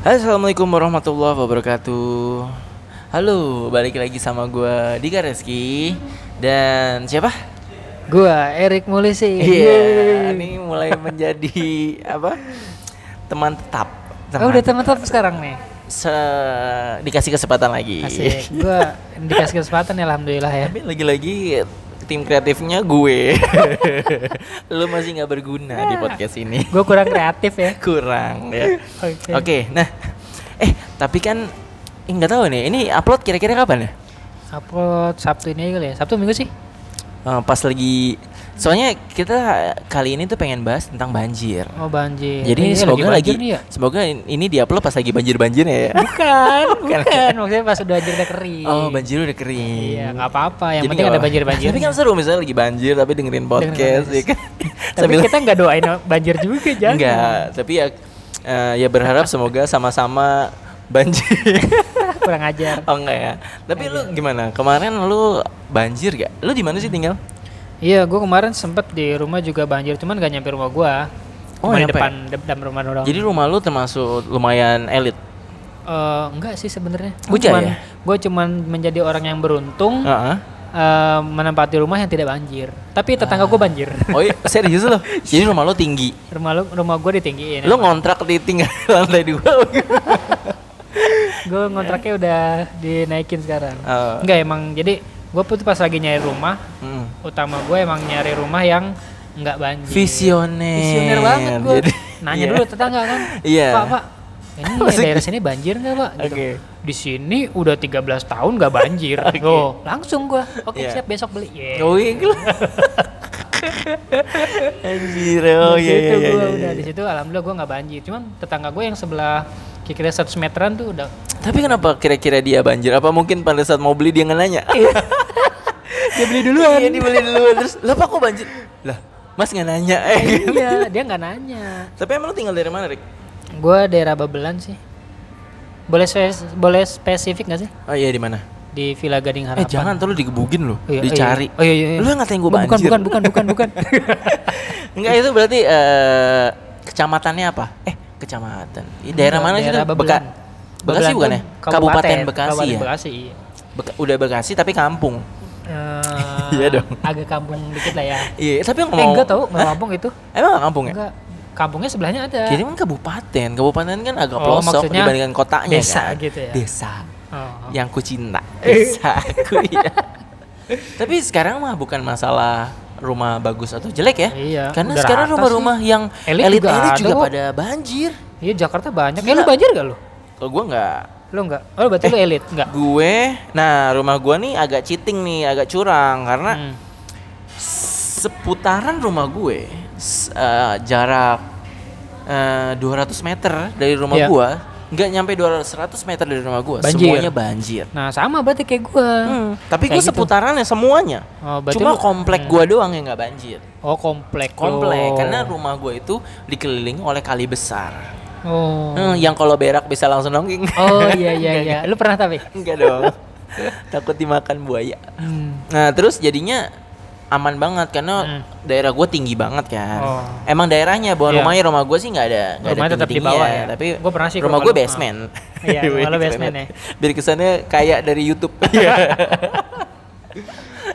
Assalamualaikum warahmatullahi wabarakatuh. Halo, balik lagi sama gue Dika Reski dan siapa? Gua Erik Mulisi. Iya, ini mulai menjadi apa? Teman tetap. Oh, udah teman tetap sekarang nih. Se- dikasih kesempatan lagi. Asik. Gua dikasih kesempatan ya alhamdulillah ya. Tapi lagi-lagi tim kreatifnya gue. Lu masih nggak berguna di podcast ini. Gua kurang kreatif ya. Kurang ya. Oke. Oke, nah, eh tapi kan eh, nggak tahu nih, ini upload kira-kira kapan ya? Upload Sabtu ini kali ya. Sabtu minggu sih. Eh, pas lagi, soalnya kita kali ini tuh pengen bahas tentang banjir. Oh banjir. Jadi Ini semoga lagi, banjir nih ya. semoga in- ini diupload pas lagi banjir-banjirnya ya. Bukan, Bukan. bukan. Maksudnya pas udah banjir udah kering. Oh, banjir udah kering. Iya, nggak apa-apa. Yang Jadi penting ada apa- banjir-banjir. Tapi kan seru misalnya lagi banjir tapi dengerin podcast ya kan. Tapi kita nggak doain banjir juga jangan. enggak, tapi ya eh, ya berharap semoga sama-sama banjir. kurang ajar. oh enggak ya. Tapi lu gimana? Kemarin lu banjir gak? Lu di mana sih tinggal? Iya, gua kemarin sempet di rumah juga banjir, cuman gak nyampe rumah gua. Oh, Cuma di nyampe? depan depan rumah doang. Jadi rumah lu termasuk lumayan elit. Eh, enggak sih sebenarnya. Bujang cuman, ya? Gue cuman menjadi orang yang beruntung Heeh. eh, menempati rumah yang tidak banjir. Tapi tetangga gue banjir. Oh iya, serius lo? Jadi rumah lo tinggi. rumah lu, rumah gue ditinggiin. Lo ngontrak di tinggal lantai dua. gue ngontraknya udah dinaikin sekarang. Oh. Enggak emang. Jadi gue tuh pas lagi nyari rumah, Hmm. utama gue emang nyari rumah yang enggak banjir. Visioner. Visioner banget gue. Nanya iya. dulu tetangga kan. Iya. Pak, Pak. Ini Maksud- daerah sini banjir nggak pak? Gitu. Oke. Di sini udah 13 tahun nggak banjir. Oke. Oh, langsung gua. Oke Iya. siap besok beli. Yeah. Oh iya. Anjir, oh Di iya iya situ iya. iya, udah iya. di situ alhamdulillah gua nggak banjir. Cuman tetangga gue yang sebelah kira-kira 100 meteran tuh udah Tapi kenapa kira-kira dia banjir? Apa mungkin pada saat mau beli dia nggak nanya? dia beli duluan. Iya, dia beli dulu terus, "Lah Pak kok banjir?" Lah, Mas nggak nanya. Eh, iya, dia nggak nanya. Tapi emang lo tinggal dari mana, Rik? Gua daerah Babelan sih. Boleh spes- boleh spesifik nggak sih? Oh iya di mana? Di Villa Gading Harapan. Eh jangan, tuh lo digebugin lo, Oh iya, dicari. Oh iya, iya, iya. Lu yang ngatain gue Bukan, banjir. Bukan, bukan, bukan, bukan. Enggak itu berarti eh kecamatannya apa? Eh, kecamatan. Ini daerah mana sih? Babelan. Bekasi bukan ya? Kabupaten Bekasi Kabupaten ya? Bekasi. iya. Beka- udah Bekasi tapi kampung. Eh, Iya dong. Agak kampung dikit lah ya. Iya, tapi Eh ngomong enggak tahu, nggak kampung itu. Emang nggak kampung ya? Enggak. Kampungnya sebelahnya ada. Kiri kan kabupaten. Kabupaten kan agak Oh, pelosok dibandingkan kotanya desa kan. gitu ya? Desa. Oh. Yang ku cinta. Desaku iya. tapi sekarang mah bukan masalah rumah bagus atau jelek ya. Iya, Karena udah sekarang rumah-rumah yang Elit elit juga elit ada juga pada banjir. Iya Jakarta banyak. Ya lu banjir gak lu? Kalau gua nggak Lu enggak? Oh berarti lu elit? Enggak. gue nah rumah gua nih agak cheating nih agak curang karena Hmm. seputaran rumah gue eh, jarak eh, 200 meter dari rumah Iya. gua nggak nyampe 200 100 meter dari rumah gua Banjir. semuanya banjir Nah sama berarti kayak gua. Hmm, tapi gue gitu. seputarannya semuanya Oh, cuma lu- komplek Hmm. gua doang yang nggak banjir Oh komplek. komplek lu. karena rumah gua itu dikelilingi oleh kali besar Oh. Hmm, yang kalau berak bisa langsung nongking Oh iya iya iya. Lu pernah tapi? enggak dong takut dimakan buaya Hmm. Nah terus jadinya aman banget karena Hmm. daerah gue tinggi banget kan. Oh. Emang daerahnya, bukan Iya. rumahnya rumah gue sih nggak ada nggak ada di tinggi-tingginya, bawah ya? Tapi Gua pernah sih rumah gue basement. Iya, rumah lu Keren basement ya. Biar kesannya kayak dari YouTube. Iya.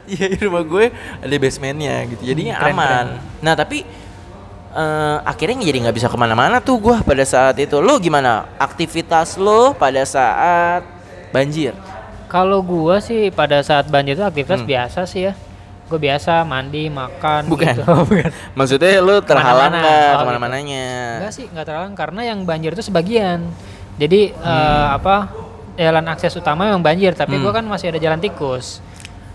Iya rumah gue ada basementnya gitu. Jadinya Hmm, keren, aman. Nah tapi eh, akhirnya jadi nggak bisa ke mana-mana tuh gue pada saat itu. Lo gimana? Aktivitas lo pada saat banjir? Kalau gua sih pada saat banjir itu aktivitas Hmm. biasa sih ya. Gue biasa mandi, makan Bukan. gitu. Bukan. Maksudnya lo terhalang Ke mana-mana. nggak Oh, ke mana-mananya? Enggak sih, enggak terlalu karena yang banjir itu sebagian. Jadi Hmm. eh, apa? Jalan akses utama memang banjir, tapi Hmm. gua kan masih ada jalan tikus.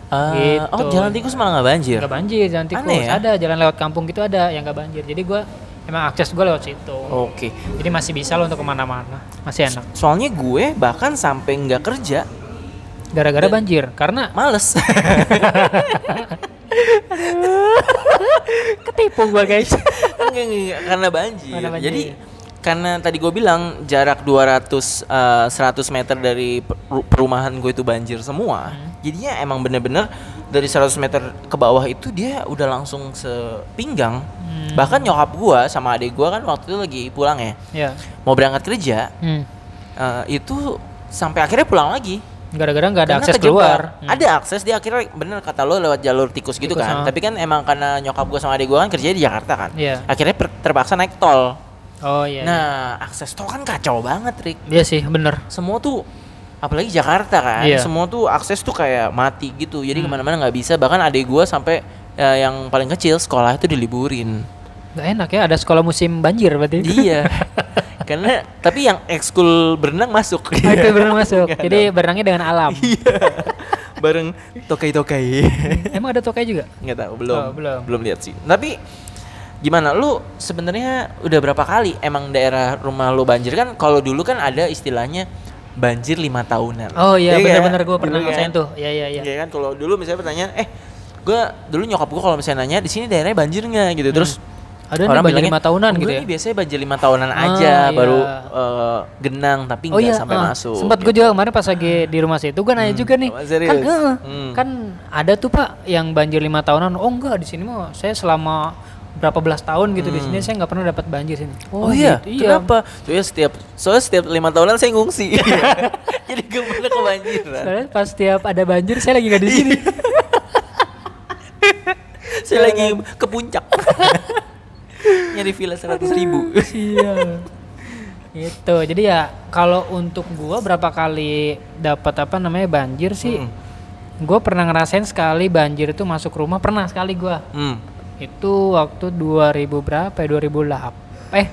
Ah, Gitu. Oh jalan tikus malah nggak banjir? Enggak banjir jalan tikus. Aneh ya? Ada jalan lewat kampung gitu ada yang enggak banjir. Jadi gua emang akses gua lewat situ. Oke. Jadi masih bisa lo untuk ke mana-mana, masih enak. Soalnya gue bahkan sampai nggak kerja, Gara-gara Dan- banjir, karena males. ketipu gua guys. Enggak, enggak, karena banjir. Karena banjir. Jadi karena tadi gue bilang jarak 200 eh, 100 meter dari per- perumahan gue itu banjir semua. Hmm. Jadinya emang bener-bener dari 100 meter ke bawah itu dia udah langsung sepinggang. Hmm. Bahkan nyokap gua sama adik gua kan waktu itu lagi pulang ya. ya. Mau berangkat kerja, Hmm. eh, itu sampai akhirnya pulang lagi. Gara-gara nggak ada Karena akses keluar. Hmm. Ada akses dia akhirnya bener kata lo lewat jalur tikus gitu Tikus, kan. ah. Tapi kan emang karena nyokap gua sama adik gua kan kerjanya di Jakarta kan. Iya. Akhirnya terpaksa naik tol. Oh iya. Nah, akses tol kan kacau banget, Rick. Iya sih, bener. Semua tuh apalagi Jakarta kan, Iya. semua tuh akses tuh kayak mati gitu. Jadi Hmm. ke mana-mana nggak bisa. Bahkan adik gua sampai ya, yang paling kecil sekolah itu diliburin. Gak enak ya, ada sekolah musim banjir berarti. iya. Karena tapi yang ekskul berenang masuk. Ah, itu benar masuk. Nggak Jadi berenangnya dengan alam. Iya. Bareng tokai-tokai. Emang ada tokai juga? nggak tahu belum Oh, belum. belum lihat sih tapi gimana lu sebenarnya udah berapa kali emang daerah rumah lu banjir kan kalau dulu kan ada istilahnya banjir lima tahunan Oh iya, Iya benar-benar kan? gue pernah Dulu kan? tuh. Iya iya iya. Iya kan kalau dulu misalnya pertanyaan eh gua dulu nyokap gua kalau misalnya nanya di sini daerahnya banjir nggak gitu terus Hmm. Ada banjir lima tahunan gitu "Enggak, ya. ini biasanya banjir lima tahunan Ah, aja baru iya. eh, genang tapi Oh iya, sampai ah. masuk Sempat gue gitu. juga kemarin pas lagi di rumah situ gue nanya juga nih. Oh, serius? Kan, Hmm. kan ada tuh pak yang banjir lima tahunan. Oh enggak di sini mah saya selama berapa belas tahun gitu di sini saya nggak pernah dapat banjir sini. Oh, iya, gitu. iya. kenapa? Soalnya setiap soalnya setiap lima tahunan saya ngungsi, jadi gak pernah kebanjiran. Soalnya pas tiap ada banjir saya lagi nggak di sini. saya lagi ke puncak, nyari villa seratus ribu. Iya. Itu. Jadi ya kalau untuk gua berapa kali dapat apa namanya banjir sih? Hmm. Gua pernah ngerasain sekali banjir itu masuk rumah pernah sekali gua. Hmm. Itu waktu 2000 berapa ya? 2008. Eh,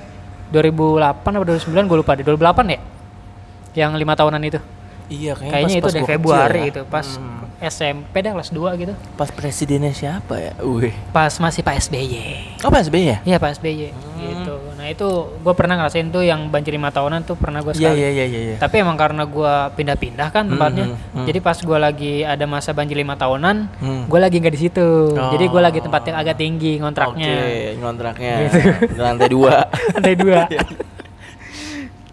2008 atau 2009 gue lupa deh. 2008 ya? Yang lima tahunan itu. Iya, Kayaknya itu pas- pas deh Februari ya. itu pas Hmm. SMP dah kelas 2 gitu. Pas presidennya siapa ya? Wih. Pas masih Pak SBY. Oh Pak SBY ya? Iya Pak SBY Hmm. gitu. Nah itu gue pernah ngerasain tuh yang banjir lima tahunan tuh pernah gue Iya sekali. iya iya iya. iya. Tapi emang karena gue pindah-pindah kan Hmm, tempatnya, hmm, hmm. jadi pas gue lagi ada masa banjir lima tahunan, Hmm. gue lagi nggak di situ. Jadi gue lagi Oh. tempat yang agak tinggi ngontraknya. Oke, ngontraknya Gitu. di lantai dua. Lantai dua.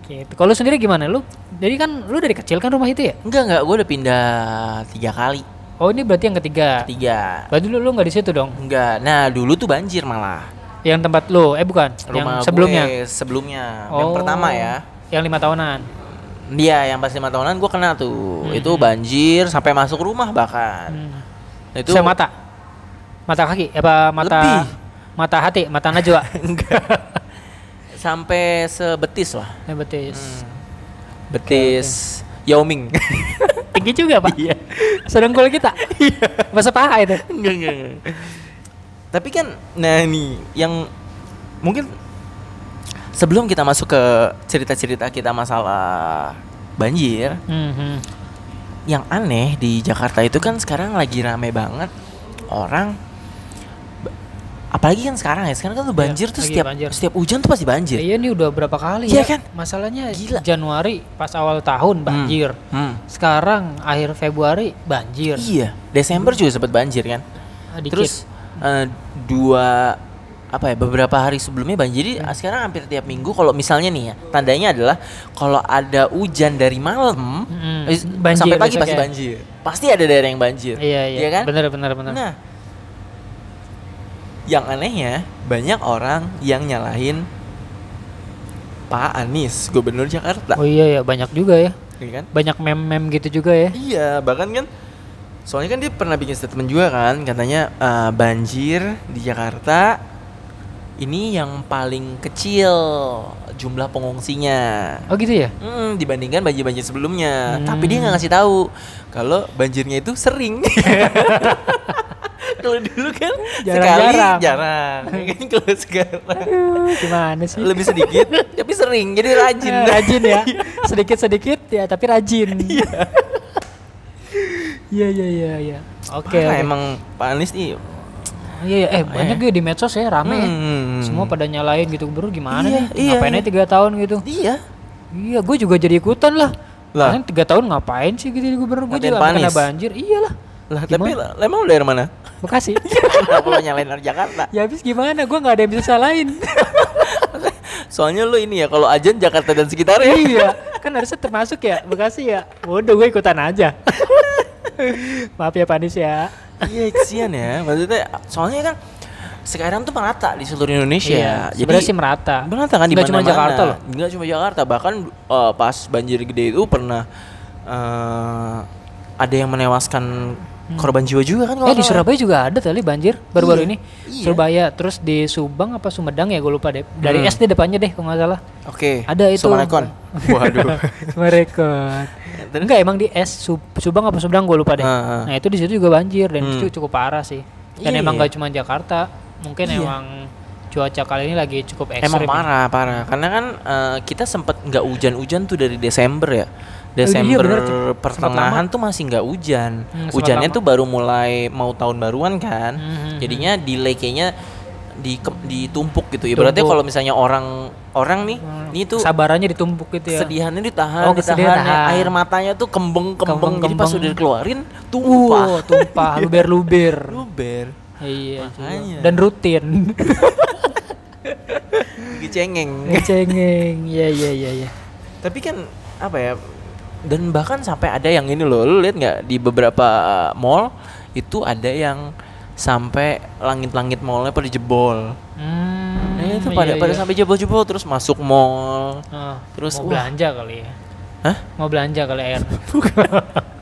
Gitu. Kalau sendiri gimana? Lu jadi kan lu dari kecil kan rumah itu ya? enggak enggak, gue udah pindah tiga kali. Oh ini berarti yang ketiga. Tiga. Berarti lu lu nggak di situ dong? Enggak. Nah dulu tuh banjir malah. Yang tempat lu? Eh bukan. Rumah yang sebelumnya. gue sebelumnya. Yang Oh. pertama ya. Yang lima tahunan. Dia yang pas lima tahunan gue kena tuh. Hmm. Itu banjir sampai masuk rumah bahkan. Hmm. Itu Itu mata. Mata kaki apa mata Lebih. mata hati, mata najwa. enggak. sampai sebetis lah. ya betis. Hmm. Betis Yao Ming. Tinggi juga, Pak. Iya. Sedengkul kita. Bahasa paha itu. enggak, enggak, enggak. Tapi kan nah nih yang mungkin sebelum kita masuk ke cerita-cerita kita masalah banjir, Mhm. yang aneh di Jakarta itu kan sekarang lagi rame banget orang apalagi kan sekarang ya sekarang kan tuh Iya, banjir tuh lagi setiap banjir. setiap hujan tuh pasti banjir. Iya nih udah berapa kali Iya ya? kan? Masalahnya Gila. Januari pas awal tahun banjir. Hmm. Sekarang akhir Februari banjir. Iya, Desember juga sempat banjir kan. Ah, dikit. Terus eh, dua apa ya beberapa hari sebelumnya banjir. Jadi Hmm. sekarang hampir tiap minggu kalau misalnya nih ya tandanya adalah kalau ada hujan dari malam Mm, eh, banjir sampai pagi pasti ya. banjir. Pasti ada daerah yang banjir. Iya iya. kan? Bener bener bener. Nah, yang anehnya banyak orang yang nyalahin Pak Anies, Gubernur Jakarta, Oh iya ya banyak juga ya. Iya kan? Banyak mem-mem gitu juga ya. Iya, bahkan kan soalnya kan dia pernah bikin statement juga kan, katanya eh, banjir di Jakarta ini yang paling kecil jumlah pengungsinya. Oh gitu ya. Hmm, dibandingkan banjir-banjir sebelumnya. Hmm. Tapi dia nggak ngasih tahu kalau banjirnya itu sering. kalau dulu kan Jarang-jarang. sekali jarang. Kan kalau sekarang Aduh, gimana sih? lebih sedikit tapi sering. Jadi rajin. Eh, rajin ya. Sedikit-sedikit ya tapi rajin. Iya iya iya iya. Oke. Parah, oke. emang Pak Anies nih. Iya iya. Eh banyak ya di medsos ya rame ya. Hmm. Semua pada nyalain gitu bro gimana Iya, nih? iya, Ngapain iya. aja tiga tahun gitu? Iya. Iya, gue juga jadi ikutan lah. Lah. Tiga tahun ngapain sih gitu di gubernur? Gue juga kena banjir. Iyalah, Lah tapi Gimana? lah, emang lu dari mana? Bekasi. Kenapa lo nyalain orang Jakarta? ya habis gimana? Gue nggak ada yang bisa salahin. Soalnya lu ini ya kalau ajan Jakarta dan sekitarnya. iya, kan harusnya termasuk ya Bekasi ya. Udah gue ikutan aja. Maaf ya Pak Anies ya. iya kesian ya. Maksudnya soalnya kan sekarang tuh merata di seluruh Indonesia. Iya, sebenarnya sih merata. merata kan di Nggak cuma mana-mana. Jakarta loh. Nggak cuma Jakarta, bahkan eh, pas banjir gede itu pernah eh, ada yang menewaskan korban jiwa juga kan kalau Eh di. Surabaya juga ada tadi banjir baru-baru Iya, ini. iya. Surabaya terus di Subang apa Sumedang ya gue lupa deh. Dari Hmm. SD depannya deh kalau nggak salah. Oke. Ada itu. Sumarekon. Waduh. Sumarekon. Enggak emang di S Sub- Subang apa Sumedang gue lupa deh. Ah, ah. Nah itu di situ juga banjir dan Hmm. itu cukup parah sih. Dan Iya, emang iya. gak cuma Jakarta, mungkin Iya. emang cuaca kali ini lagi cukup ekstrim. Emang ya. parah, parah. Karena kan eh, kita sempet nggak hujan-hujan tuh dari Desember ya. Iya, Desember bener. Sempat pertengahan tuh masih nggak hujan. Hmm, Hujannya tuh baru mulai mau tahun baruan kan. Hmm, Jadinya delay kayaknya di ditumpuk gitu. Ibaratnya Tumpuk. kalau misalnya orang orang nih, Hmm, ini tuh Kesabarannya ditumpuk gitu ya. kesedihannya ditahan, Oh, ditahan, tahan. air matanya tuh kembeng-kembeng. Jadi pas udah dikeluarin Uh, tumpah. tumpah, luber-luber. Luber. Iya. Makanya. dan rutin. Gigi cengeng. Cengeng. Iya, iya, iya, iya. Tapi kan apa ya? Dan bahkan sampai ada yang ini loh, lu lihat nggak di beberapa uh, mall itu ada yang sampai langit-langit mallnya pada jebol. Hmm, Nah, itu iya, pada pada iya. sampai jebol-jebol terus masuk mall. Ah, terus, mau wah. belanja kali ya. Hah? Mau belanja kali air.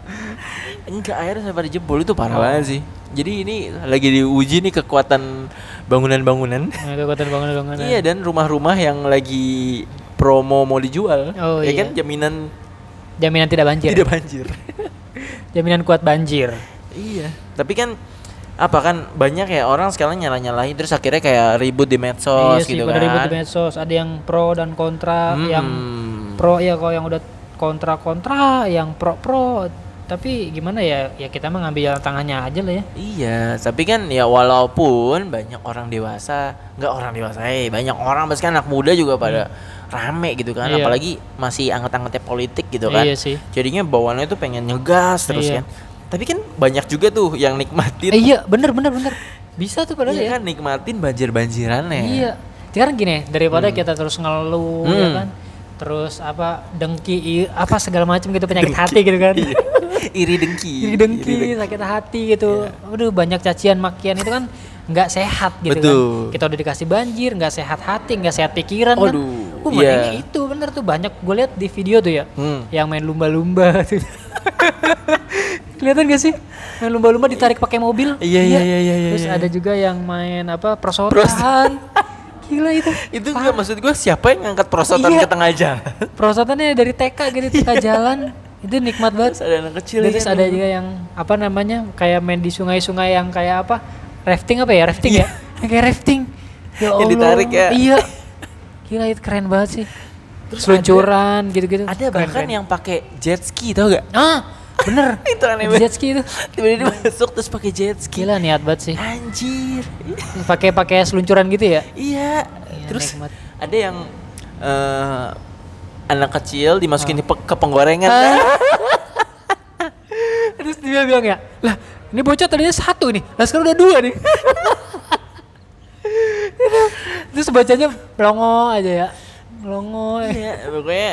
Enggak air sampai pada jebol itu parah Oh. banget sih. Jadi ini lagi diuji nih kekuatan bangunan-bangunan. Nah, kekuatan bangunan-bangunan. iya dan rumah-rumah yang lagi promo mau dijual. Oh, ya iya. kan jaminan Jaminan tidak banjir. tidak banjir. Jaminan kuat banjir. Iya. Tapi kan apa kan banyak ya orang sekarang nyala-nyalain terus akhirnya kayak ribut di medsos iya sih, gitu pada kan. ribut di medsos. Ada yang pro dan kontra. Hmm. Yang pro ya kalau yang udah kontra-kontra, yang pro-pro. Tapi gimana ya? Ya kita mah ngambil jalan tangannya aja lah ya. Iya, tapi kan ya walaupun banyak orang dewasa, nggak orang dewasa, eh banyak orang pasti kan anak muda juga pada rame gitu kan, Iya. apalagi masih anget-angetnya politik gitu kan. Iya sih. Jadinya bawaannya tuh pengen ngegas terus Iya. kan. Tapi kan banyak juga tuh yang nikmatin. Eh, iya, bener bener bener. Bisa tuh padahal Iya ya. kan nikmatin banjir-banjirannya. Iya. Sekarang gini, daripada kita terus ngeluh ya Hmm. kan. Terus apa dengki apa segala macam gitu penyakit hati gitu kan. Iya. Iri dengki. Iri dengki, sakit hati gitu. Aduh, banyak cacian makian itu kan nggak sehat gitu Betul. kan. Kita udah dikasih banjir, nggak sehat hati, nggak sehat pikiran kan. Aduh, Uh, iya. mending itu bener tuh banyak gue lihat di video tuh ya. Hmm. Yang main lumba-lumba tuh. Kelihatan gak sih? Main lumba-lumba ditarik pakai mobil. Iya, iya, iya, iya, iya, Terus iya. ada juga yang main apa prosotan. Gila itu. Itu enggak maksud gue siapa yang ngangkat prosotan Iya. ke tengah jalan? Prosotannya dari TK gitu tengah jalan. Itu nikmat banget. Terus ada anak kecil Terus kan. ada juga yang apa namanya kayak main di sungai-sungai yang kayak apa rafting apa ya rafting ya Yang kayak rafting ya Yang ditarik ya. iya gila itu keren banget sih Terus seluncuran gitu-gitu Ada Keren, bahkan keren. yang pakai jet ski tau gak? ah bener Itu aneh banget. jet ski itu Tiba-tiba masuk terus pakai jet ski. gila niat banget sih Anjir. pakai pakai seluncuran gitu ya Iya. Iya, Terus nikmat. ada yang eh anak kecil dimasukin di pe- ke penggorengan Ah. kan? terus dia bilang ya lah ini bocah tadinya satu nih lah sekarang udah dua nih terus bacanya melongo aja ya melongo Iya, pokoknya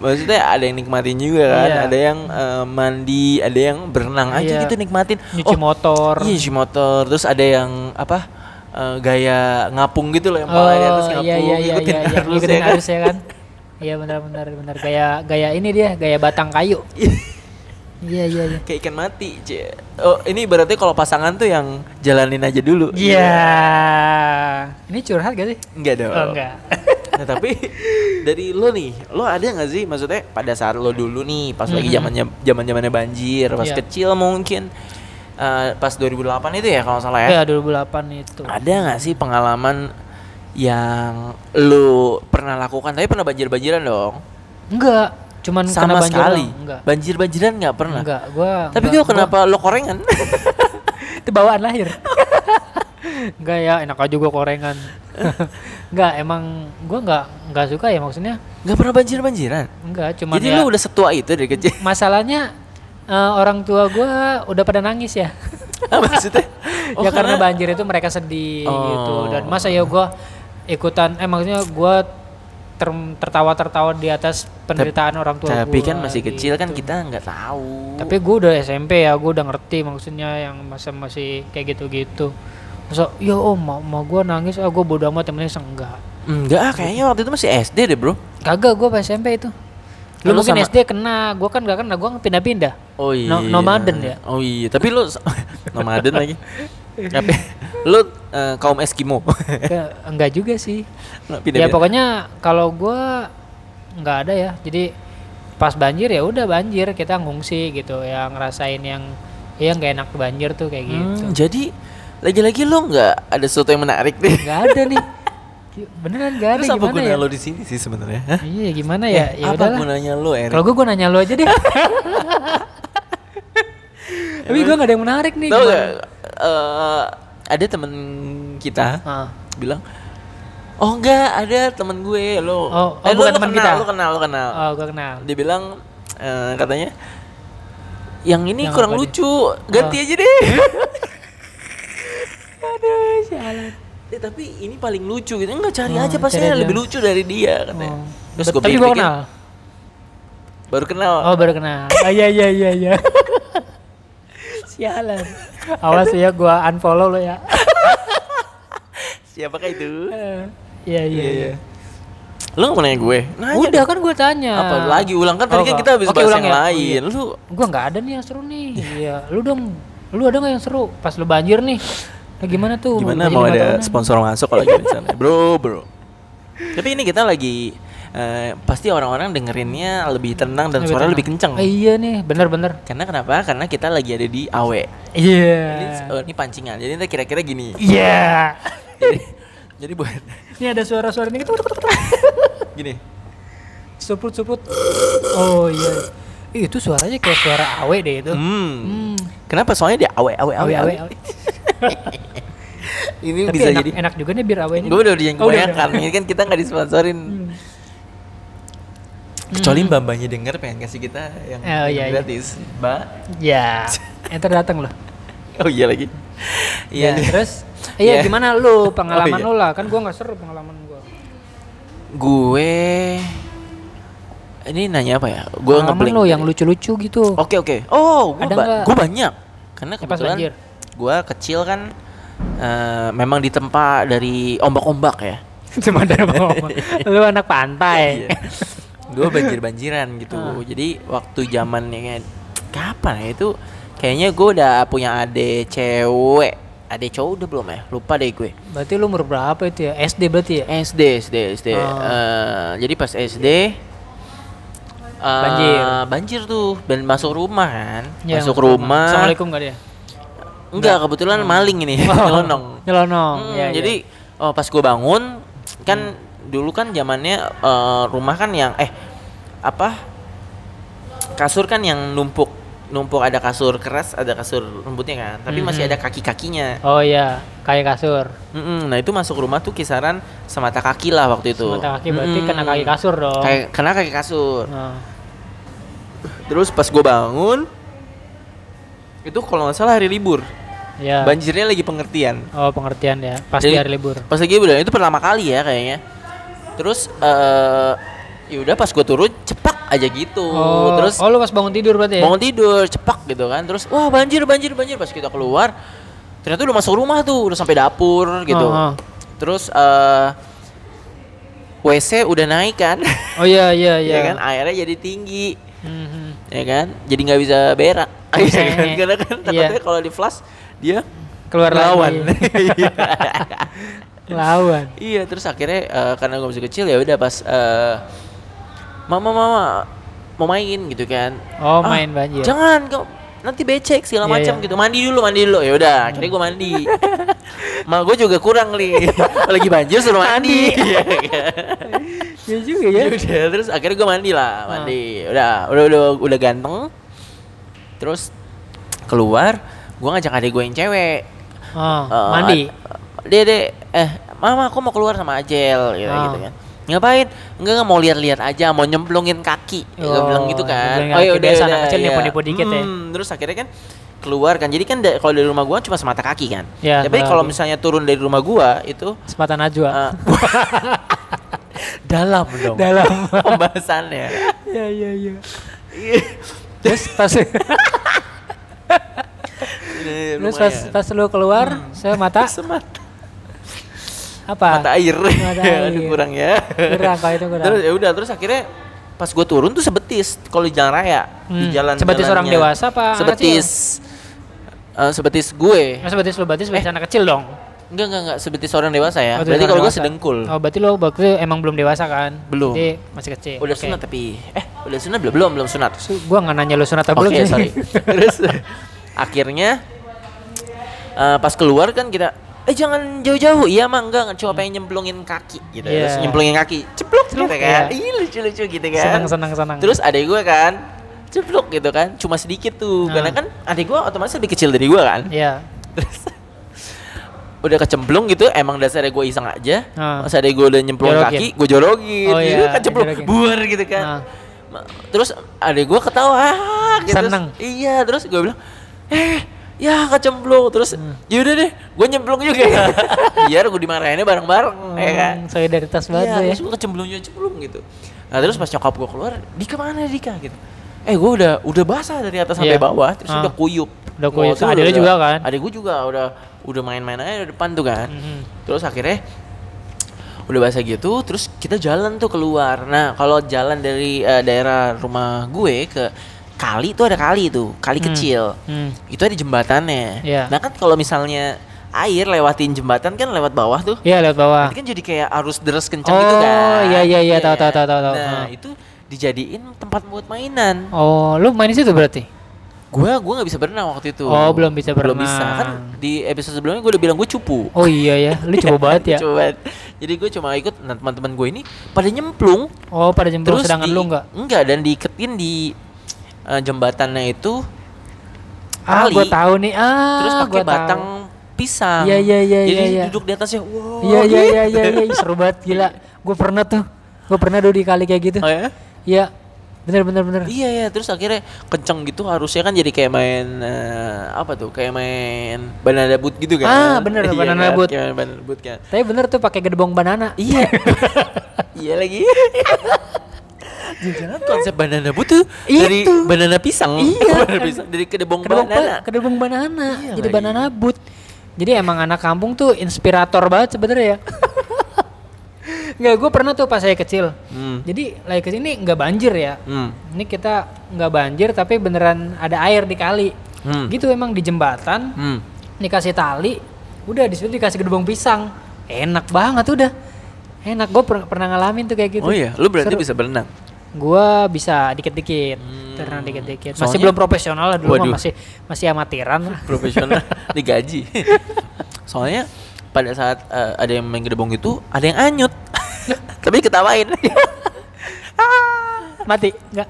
maksudnya ada yang nikmatin juga kan, Iya. ada yang eh, mandi, ada yang berenang aja Iya. gitu nikmatin. nyuci motor Iya, nyuci motor. Terus ada yang apa? eh, gaya ngapung gitu loh yang oh pala di atas ngapung iya iya iya ngikutin iya, iya. arus ngikutin ya kan. arus ya kan iya benar benar benar gaya gaya ini dia gaya batang kayu iya iya iya Kayak ikan mati, C. Oh, ini berarti kalau pasangan tuh yang jalanin aja dulu. iya ini curhat gak sih Enggak dong. oh enggak Nah, tapi dari lo nih, lo ada nggak sih maksudnya pada saat lo dulu nih, pas lagi Mhm. zamannya zaman zamannya banjir, pas Iya. kecil mungkin eh, pas 2008 itu ya kalau salah ya. ya 2008 itu Ada nggak sih pengalaman yang lo pernah lakukan tapi pernah banjir-banjiran dong? enggak cuman kena Sama banjir sekali. doang. enggak Banjir-banjiran nggak pernah. enggak gua Tapi enggak, gue kenapa lo korengan? itu bawaan lahir enggak ya enak aja gua korengan enggak emang gua enggak enggak suka ya maksudnya Nggak pernah banjir-banjiran. enggak cuman Jadi ya lo udah setua itu dari kecil. masalahnya eh, orang tua gua udah pada nangis ya maksudnya? Oh, ya karena banjir itu mereka sedih gitu Oh. dan masa ya gua ikutan eh maksudnya gua ter- tertawa-tertawa di atas penderitaan orang tua Tapi gua, kan masih kecil kan gitu. kita nggak tahu. tapi gue udah SMP ya gue udah ngerti maksudnya yang masa masih kayak gitu-gitu Masa, ya om, mau, mau gue nangis, ah gue bodo amat, penting enggak. Enggak, ah, kayaknya waktu itu masih SD deh, Bro. Kagak, gue pas SMP itu. Lu Lu mungkin sama- SD kena, gue kan gak kena, gue pindah-pindah. Oh iya. No- nomaden ya? Oh iya, tapi lu nomaden lagi. Tapi lu eh, kaum Eskimo. Enggak juga sih. Nggak ya pindah-pindah. pokoknya kalau gue nggak ada ya. Jadi pas banjir ya udah banjir kita ngungsi gitu, ya ngerasain yang ya nggak enak banjir tuh kayak gitu. Hmm, jadi lagi-lagi lu nggak ada sesuatu yang menarik deh. Nggak ada nih. Beneran nggak ada Terus apa gunanya ya? lu di sini sih sebenarnya? Iya gimana ya? Eh, Ya apa udahlah. gunanya lu, Erik? Kalau gue gue nanya lu aja deh. Tapi gue gak ada yang menarik nih. Tahu gimana? nggak? eh, ada temen kita Ah. bilang, oh enggak ada temen gue lo. Oh, oh, eh, bukan kenal, kita. Lu kenal, lu kenal. Oh gue kenal. Dia bilang eh, katanya, yang ini Yang kurang apa dia? lucu, ganti Oh. aja deh. Aduh sialan. Eh, tapi ini paling lucu gitu. Enggak cari Oh, aja pasti lebih lucu dari dia katanya. Oh. Terus gue Tapi gue kenal. baru kenal. Oh baru kenal. Oh iya iya iya iya. sialan. Awas ya gue unfollow lo ya. Siapakah itu? Eh, Iya iya iya. Lu nggak mau nanya gue? Nanya Udah kan gue tanya. Apa lagi ulang kan tadi Oh, kan kita habis Oke, bahas ulang yang ya? Oh, lain. iya. Lu Gua nggak ada nih yang seru nih. Iya, lu dong. Lu ada nggak yang seru? Pas lu banjir nih. Nah, gimana tuh? gimana Banjir mau ada tahunan. sponsor masuk kalau lagi di sana? Bro, bro. Tapi ini kita lagi eh, pasti orang-orang dengerinnya lebih tenang dan Lebih suara tenang. lebih kenceng. Eh, iya nih, bener-bener. Karena kenapa? Karena kita lagi ada di Awe. Iya. Ini, oh, ini pancingan. Jadi ntar kira-kira gini. Iya. jadi, jadi buat Ini ada suara-suara ini gini. Suput-suput. Oh iya. Ih, itu suaranya kayak suara awe deh itu. Hmm. Hmm. Kenapa? Soalnya dia awe awe awe. Awe awe. awe. awe. Ini Tapi bisa enak, jadi. enak juga nih biar awenya. Gue udah yang Oh, udah. Ini kan kita nggak disponsorin. Hmm. Kecuali Hmm. mbak-mbaknya denger pengen kasih kita yang Oh, iya, iya. gratis. Mbak. Ya, enter datang loh. Oh iya lagi. Iya, nih. terus iya Iya. gimana lu pengalaman Oh, iya. lu lah? Kan gua nggak seru pengalaman gua. Gue ini nanya apa ya? Gue ngeblank. lu yang lucu-lucu gitu. Oke oke. Oh, gue ba gue banyak. Karena kebetulan gue kecil kan eh, memang ditempa dari ombak-ombak ya. Cuma dari bawah. Lu anak pantai. Gue banjir-banjiran gitu. Ah. Jadi waktu zamannya kapan ya itu? Kayaknya gue udah punya adik cewek. Adik cowok udah belum ya? Lupa deh gue. Berarti lu umur berapa itu ya? SD berarti ya? SD SD SD. Oh. Eh, jadi pas SD eh, Banjir. banjir tuh dan masuk rumah kan. Ya, masuk rumah. Assalamualaikum gak dia? Enggak, kebetulan maling ini, nyelonong. Nyelonong. Hmm, ya, jadi oh, pas gue bangun kan dulu kan zamannya eh, rumah kan yang eh apa kasur kan yang numpuk numpuk ada kasur keras ada kasur lembutnya kan tapi masih Mhm. ada kaki kakinya Oh iya, kayak kasur. nah itu masuk rumah tuh kisaran semata kaki lah waktu itu Mata kaki berarti Mm-mm. kena kaki kasur dong. kayak kena kaki kasur Nah, terus pas gue bangun itu kalau nggak salah hari libur ya. banjirnya lagi pengertian Oh pengertian ya. Pasti Jadi, hari libur. Pas lagi udah itu pertama kali ya kayaknya. Terus eh ya udah pas gue turun cepak aja gitu. Oh, Terus oh lu pas bangun tidur berarti ya? bangun tidur cepak gitu kan. Terus wah banjir banjir banjir pas kita keluar ternyata udah masuk rumah tuh udah sampai dapur gitu. Oh, oh. Terus eh WC udah naik kan. Oh iya iya iya. ya kan airnya jadi tinggi Mhm. ya kan jadi nggak bisa berak Iya kan? karena kan Iya. takutnya kalau di flash dia Keluar lawan. Iya. Lawan. Iya, terus akhirnya eh, karena gue masih kecil ya udah pas eh, mama mama mau main gitu kan. Oh, "Ah, main banjir." Jangan, kau nanti becek segala Iya, macam iya. gitu. Mandi dulu, mandi dulu. Ya udah, akhirnya gue mandi. Ma gue juga kurang nih. Lagi banjir suruh mandi. Iya kan? Iya juga ya. Ya udah, terus akhirnya gue mandi lah, Ah. mandi. Udah, udah udah udah ganteng. Terus keluar, gue ngajak adik gue yang cewek. Oh, Eh, mandi. Dek, eh, mama aku mau keluar sama Ajel gitu, Ah. gitu kan. Ngapain? Enggak, enggak mau lihat-lihat aja, mau nyemplungin kaki. Ya, gue Oh, bilang gitu kan. nyemplungin kaki. Biasa anak kecil iya. nipu-nipu dikit ya. Hmm, Terus akhirnya kan keluar kan. Jadi kan da- kalau dari rumah gua cuma semata kaki kan. Ya, Tapi semata kalau misalnya turun dari rumah gua itu Sepatan Najwa. eh, dalam dong. Dalam. pembahasannya. Iya iya iya. Terus pas Terus pas pas lu keluar, saya mata semata apa? mata air. Mata Aduh, air. kurang ya. Kurang kalau itu kurang. Terus ya udah terus akhirnya pas gue turun tuh sebetis kalau di jalan raya di Hmm. jalan Sebetis orang dewasa apa sebetis eh, sebetis gue Nah, sebetis lu berarti sebetis anak kecil dong. enggak enggak enggak sebetis orang dewasa ya Oh, berarti kalau gue sedengkul Oh, berarti lo waktu emang belum dewasa kan? Belum. Jadi masih kecil. udah Oke. sunat tapi eh udah sunat belum belum belum sunat Su- Gua nggak nanya lu sunat atau Oke belum sih. sorry. Terus akhirnya eh, pas keluar kan kita eh jangan jauh-jauh. Iya mah enggak cuma pengen nyemplungin kaki gitu. Iya. Terus nyemplungin kaki, ceplok gitu kan. iya. Ih lucu-lucu gitu kan. senang senang senang. Terus adek gue kan ceplok gitu kan, cuma sedikit tuh. Nah. Karena kan adek gue otomatis lebih kecil dari gue kan. Iya. Terus udah kecemplung gitu emang dasarnya gue iseng aja Ah. pas adek gue udah nyemplung Jorokin. kaki gue jorogin Oh, gitu iya, kan cemplung jorokin. buar gitu kan Ah. Ma- terus adek gue ketawa "Ah," gitu. Terus- Seneng. iya terus gue bilang eh ya kecemplung terus Hmm. yaudah deh gue nyemplung juga biar gue dimarahinnya bareng-bareng ya kan Hmm, solidaritas banget iya lu ya. terus gue kecemplung juga cemplung gitu nah terus pas nyokap gue keluar Dika mana Dika gitu eh gue udah udah basah dari atas sampai Iya. bawah terus Ah. udah kuyup Udah kuyup. lu udah- juga kan? adek gue juga udah udah main-main aja di depan tuh kan Mhm. terus akhirnya udah basah gitu terus kita jalan tuh keluar nah kalau jalan dari eh, daerah rumah gue ke kali tuh ada kali tuh kali Hmm. kecil Hmm. itu ada jembatannya Iya. nah kan kalau misalnya air lewatin jembatan kan lewat bawah tuh Iya lewat bawah. Nanti kan jadi kayak arus deras kencang Oh, gitu kan iya, iya, iya, tahu, tahu, tahu, tahu, tahu. nah Ah. itu dijadiin tempat buat mainan Oh, lu main di situ berarti? gua gua nggak bisa berenang waktu itu Oh, belum bisa belum berenang. bisa kan di episode sebelumnya gue udah bilang gue cupu Oh iya ya, lu coba banget ya. Coba. Jadi gue cuma ikut nah teman-teman gue ini pada nyemplung Oh, pada jemplung sedangkan di- lu enggak? Enggak dan diiketin di eh, jembatannya itu Ah, tali, gua tahu nih. Ah, terus pakai gua tahu. batang pisang. Iya, iya, iya, Jadi iya, iya. duduk di atasnya. Wow. Iya iya iya iya iya Ih, seru banget gila. Gue pernah tuh. Gue pernah dulu di kali kayak gitu. Oh ya? Iya. Bener bener bener. Iya ya, terus akhirnya kenceng gitu harusnya kan jadi kayak main eh, apa tuh? Kayak main banana boot gitu kan. Ah, bener, Iya banana kan? boot. Kayak main banana boot kan. Tapi bener tuh pakai gedebong banana. Iya. iya lagi. Jangan konsep banana boot tuh dari Itu. banana pisang. Iya. banana pisang dari kedebong Kedebong banana. ba- kedebong banana. Iya jadi lagi. banana boot. Jadi emang anak kampung tuh inspirator banget sebenarnya ya. Nggak, gue pernah tuh pas saya kecil. Hmm. Jadi lagi ke sini nggak banjir ya. Hmm. Ini kita nggak banjir tapi beneran ada air di kali. Hmm. Gitu emang di jembatan Hmm. dikasih tali, udah di situ dikasih gedebong pisang. Enak banget udah. Enak gue pernah ngalamin tuh kayak gitu. Oh iya, lu berarti Seru. bisa berenang. Gua bisa dikit-dikit, Hmm. dikit-dikit. Masih Soalnya- belum profesional lah dulu Waduh. masih masih amatiran lah. profesional digaji. Soalnya pada saat eh, ada yang main gedebong itu ada yang anyut. Tapi ketawain. Mati, enggak.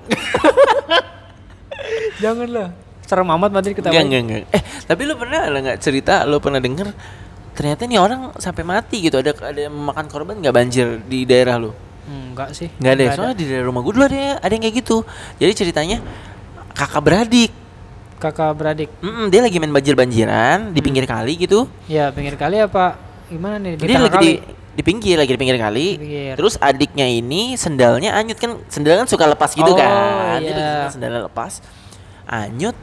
Jangan lah. Serem amat mati kita. Enggak, enggak, enggak. Eh, tapi lu pernah ada nggak cerita lu pernah denger ternyata nih orang sampai mati gitu ada ada yang memakan korban nggak banjir di daerah lu? Enggak sih. Nggak ada. ya? Soalnya di daerah rumah gue dulu ada ada yang kayak gitu. Jadi ceritanya kakak beradik. Kakak beradik. Mm-mm, dia lagi main banjir-banjiran di pinggir kali gitu. Ya, pinggir kali apa gimana nih? Di Dia lagi kali. di di pinggir lagi di pinggir kali. Di pinggir. Terus adiknya ini sendalnya anyut kan sendal kan suka lepas gitu Oh, kan. Dia iya. lagi sendalnya lepas. Anyut.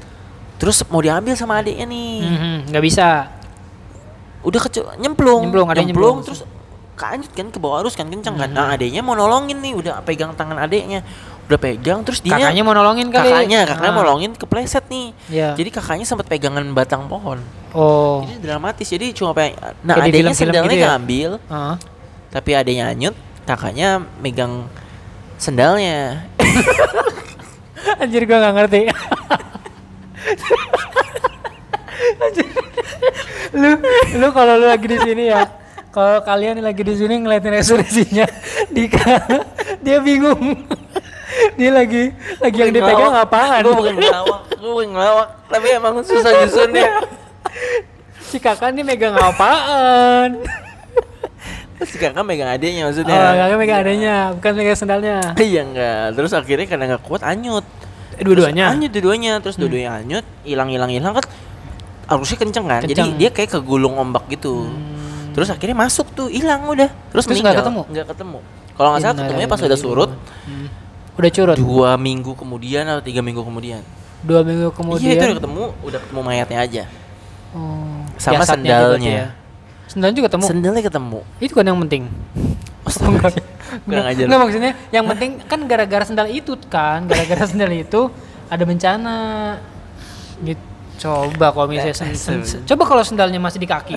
Terus mau diambil sama adiknya nih. Mhm, nggak bisa. Udah kece nyemplung. Nyemplung, adiknya nyemplung. terus keanyut kan ke bawah arus kan kencang kan. Nah, adiknya mau nolongin nih, udah pegang tangan adiknya. Udah pegang terus dia Kakaknya mau nolongin kali. kakaknya, kakaknya Ah. mau nolongin kepleset nih. Iya. Jadi kakaknya sempat pegangan batang pohon. Oh. Jadi dramatis. Jadi cuma pengen nah Kayak film-film sendalnya gitu ya? ngambil, Heeh. tapi adiknya anyut, kakaknya megang sendalnya. Anjir gua nggak ngerti. Anjir. lu lu kalau lu lagi di sini ya, kalau kalian lagi di sini ngeliatin ekspresinya Dika, dia bingung. dia lagi lagi yang dipegang apaan? Gue bukan ngelawak, gue bukan ngelawak, tapi emang susah nyusunnya. si kakak nih megang apaan? Si kakak megang adiknya Oh, maksudnya. kakak megang adanya, bukan megang sendalnya. Iya enggak. Terus akhirnya karena nggak kuat anyut. Eh, dua-duanya? Anyut dua-duanya, terus dua-duanya anyut, hilang hilang hilang kan arusnya kenceng kan. Jadi dia kayak kegulung ombak gitu. Terus akhirnya masuk tuh, hilang udah. Terus, Terus meninggal. ketemu? Nggak ketemu. Kalau nggak salah ketemunya pas udah surut, Hmm. Udah curut. dua minggu kemudian atau tiga minggu kemudian. Dua minggu kemudian. Iya itu udah ketemu, udah ketemu mayatnya aja. Oh, Sama juga sendalnya. tuh ya. Sendalnya juga ketemu. Sendalnya ketemu. itu kan yang penting. Astaga. enggak, Kurang ajar. enggak maksudnya yang penting kan gara-gara sendal itu kan, gara-gara sendal itu ada bencana. Gitu. Coba kalau misalnya sen- sen- sen- coba kalau sendalnya masih di kaki.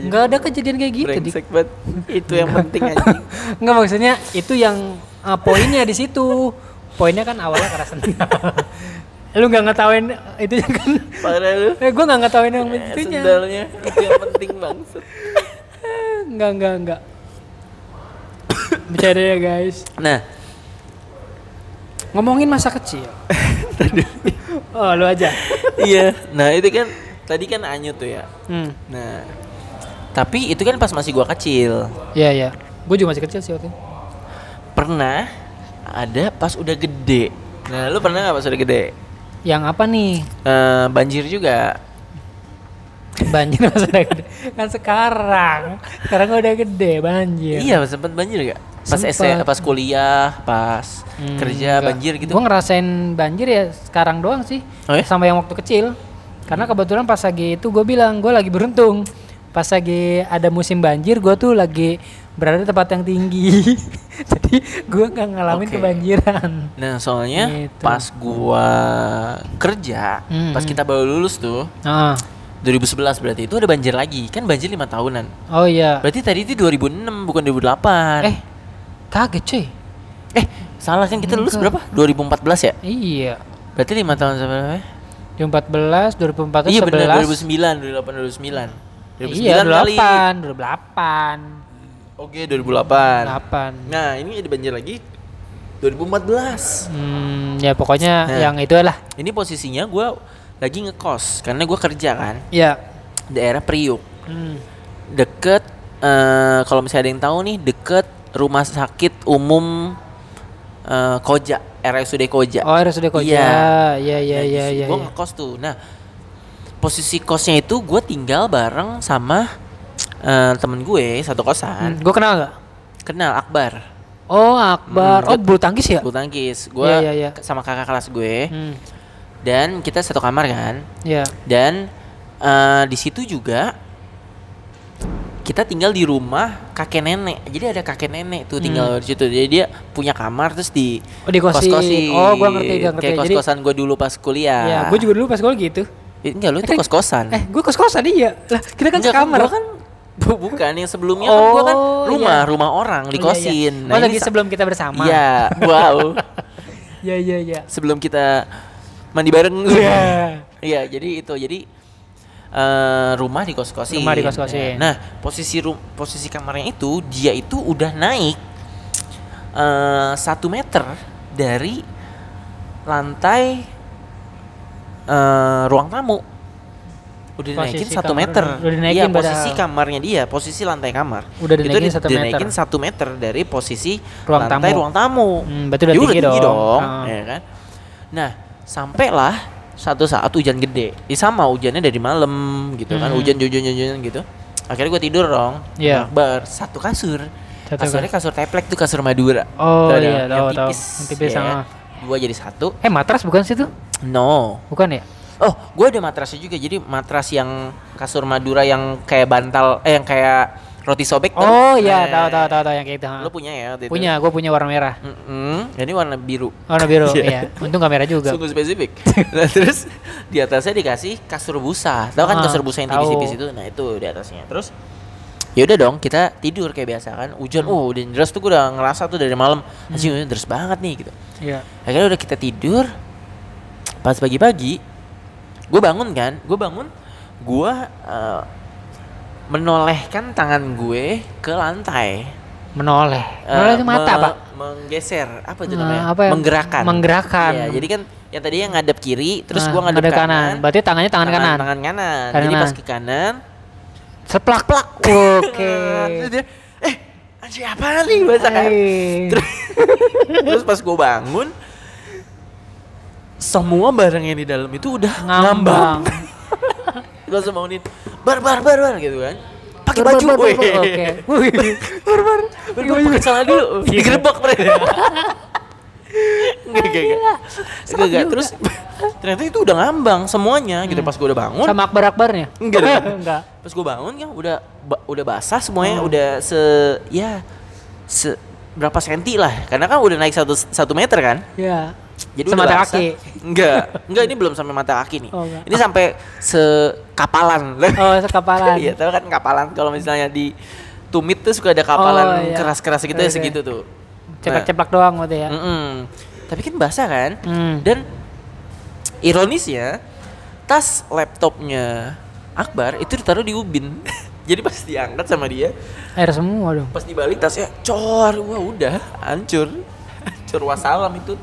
Enggak ada kejadian kayak gitu di Brengsek banget. Itu yang penting anjing. Enggak maksudnya itu yang uh, poinnya di situ. Poinnya kan awalnya karena sendal. Lu nggak ngetawain itu kan? Parah lu. Eh, gue nggak ngetawain yang Eh, itunya. Sendalnya itu yang penting banget. Enggak enggak enggak. Bercanda ya guys. Nah, Ngomongin masa kecil. oh lu aja. iya. Nah, itu kan tadi kan Anyu tuh ya. Hmm. Nah, tapi itu kan pas masih gua kecil. Iya iya. Gue juga masih kecil sih waktu itu. Pernah ada pas udah gede. Nah, lu pernah nggak pas udah gede? Yang apa nih? Eh, banjir juga. Banjir masa udah gede. Kan sekarang. Sekarang udah gede banjir. Iya, sempet banjir gak? Pas Sempet. SMA, pas kuliah, pas Hmm, kerja enggak. banjir gitu. Gue ngerasain banjir ya sekarang doang sih. Oh ya? Sama yang waktu kecil. Karena kebetulan pas lagi itu gue bilang gue lagi beruntung. Pas lagi ada musim banjir gue tuh lagi berada di tempat yang tinggi. Jadi gue nggak ngalamin Oke. kebanjiran. Nah, soalnya Gitu. pas gua kerja, Hmm, pas hmm. kita baru lulus tuh, Ah. 2011 berarti itu ada banjir lagi. Kan banjir lima tahunan. Oh iya. Berarti tadi itu 2006 bukan 2008. Eh, kaget cuy. eh salah kan kita lulus Enggak. berapa? 2014 ya? Iya. Berarti lima tahun sampai 2014, 2014, Iya 11. benar 2009, 2008, 2009. 2009 Iya, kali. 2008, 2008. Oke, 2008. 8. Nah, ini ada banjir lagi 2014. Hmm, ya pokoknya Nah. yang itu lah. Ini posisinya gua lagi ngekos karena gua kerja kan Ya. daerah Priuk. Hmm. Deket eh kalau misalnya ada yang tahu nih, deket rumah sakit umum eh, Koja, RSUD Koja. Oh, RSUD Koja. Iya. Iya, iya, iya, iya. Gue iya. ngekos tuh. Nah, posisi kosnya itu gue tinggal bareng sama eh, temen gue satu Hmm, kosan. gue kenal gak? Kenal Akbar, Oh, Akbar. Hmm, oh, bulu tangkis ya? bulu tangkis. Gue Iya, iya, iya. sama kakak kelas gue Hmm. dan kita satu kamar kan. Iya. Dan eh, di situ juga kita tinggal di rumah kakek nenek. Jadi ada kakek nenek tuh tinggal di situ. Jadi dia punya kamar terus di Hmm. Oh, kos-kosin. Oh, gua ngerti, gua ngerti. Kayak Jadi- kos-kosan gue dulu pas kuliah. Ya, gue juga dulu pas gue gitu. Enggak, lu itu Eh, kos-kosan. Eh, gue kos-kosan iya. Lah, kita kan Enggak, sekamar. kan bu- bukan yang sebelumnya kan gua kan Oh, rumah, iya. rumah orang iya, dikosin. iya. Nah, oh, ini lagi sebelum kita bersama. Iya, wow. Iya, iya, iya. sebelum kita mandi bareng. Iya. Iya, jadi itu. Jadi eh, rumah di kos-kosin. Rumah dikos-kosin. Nah, posisi ru- posisi kamarnya itu dia itu udah naik eh, satu meter dari lantai eh, ruang tamu. Udah dinaikin satu meter. udah- udah dinaikin padahal. posisi kamarnya dia, posisi lantai kamar. Udah itu dinaikin di- satu meter. dinaikin satu meter dari posisi Ruang lantai tamu. ruang tamu. Hmm, berarti udah Ya tinggi dong. Ah. ya kan? Nah, sampailah satu saat hujan gede. Ya sama hujannya dari malam gitu kan, Hmm. hujan hujan hujan hujan gitu. Akhirnya gue tidur dong. Iya. Akbar satu kasur. Satu Kasurnya kasur teplek tuh kasur Madura. Oh, Tahu iya, tahu, tahu. tipis. Yang tipis, ya kan? Dua jadi satu. Eh, matras bukan sih tuh? No. Bukan ya? Oh, gue ada matrasnya juga. Jadi matras yang kasur Madura yang kayak bantal, eh yang kayak roti sobek. tau? Oh iya, Nah, tahu tahu tahu tahu yang kayak itu. Lo punya ya? waktu itu? Punya, gue punya warna merah. Mm-mm. Ini warna biru. Warna biru, Iya. iya. Untung gak merah juga. Sungguh spesifik. nah, terus di atasnya dikasih kasur busa. Tahu kan Ah, kasur busa yang tipis-tipis itu? Nah, itu di atasnya. Terus ya udah dong, kita tidur kayak biasa kan. Hujan, Hmm. oh udah deras tuh gue udah ngerasa tuh dari malam. Anjing udah deras banget nih gitu. Iya. Akhirnya udah kita tidur. Pas pagi-pagi, gue bangun kan, gue bangun, gue eh, menolehkan tangan gue ke lantai. Menoleh. Eh, Menoleh itu mata, me- Pak. Menggeser, apa itu Nah, namanya? apa ya? Menggerakkan. Menggerakkan. Iya, jadi kan yang tadinya ngadep kiri, terus Nah, gua ngadep, ngadep kanan. kanan. Berarti tangannya tangan kanan. Tangan kanan. Tangan jadi pas ke kanan, Seplak plak. Oke. terus dia, eh anjing apa nih bahasa kan? Terus, terus pas gua bangun, semua barang yang di dalam itu udah Ngambang. ngambang. Gua langsung bangunin, bar bar bar bar gitu kan. Pakai Bar, baju, bar, bar, bar, Oke. Bar bar, bar bar pakai celana dulu. Iya. Digerebek mereka. Enggak, enggak, enggak. Enggak, enggak. Terus ternyata itu udah ngambang semuanya gitu pas gue udah bangun. Sama akbar-akbarnya? Enggak dong. Enggak. Pas gue bangun kan udah udah basah semuanya, Hmm. udah se ya se berapa senti lah. Karena kan udah naik satu satu meter kan. Ya. Jadi Semata udah kaki. Enggak, enggak ini belum sampai mata kaki nih. Oh, enggak. Ini sampai sekapalan. Oh, sekapalan. Iya, tahu kan kapalan kalau misalnya di tumit tuh suka ada kapalan Oh, iya. keras-keras gitu ya Oke. segitu tuh. Ceplak-ceplak doang gitu ya. Nah, mm-mm. Tapi kan basah kan? Hmm. Dan ironisnya tas laptopnya Akbar itu ditaruh di ubin. Jadi pas diangkat sama dia, Air semua dong. pas dibalik tasnya cor, wah udah hancur. Hancur wassalam itu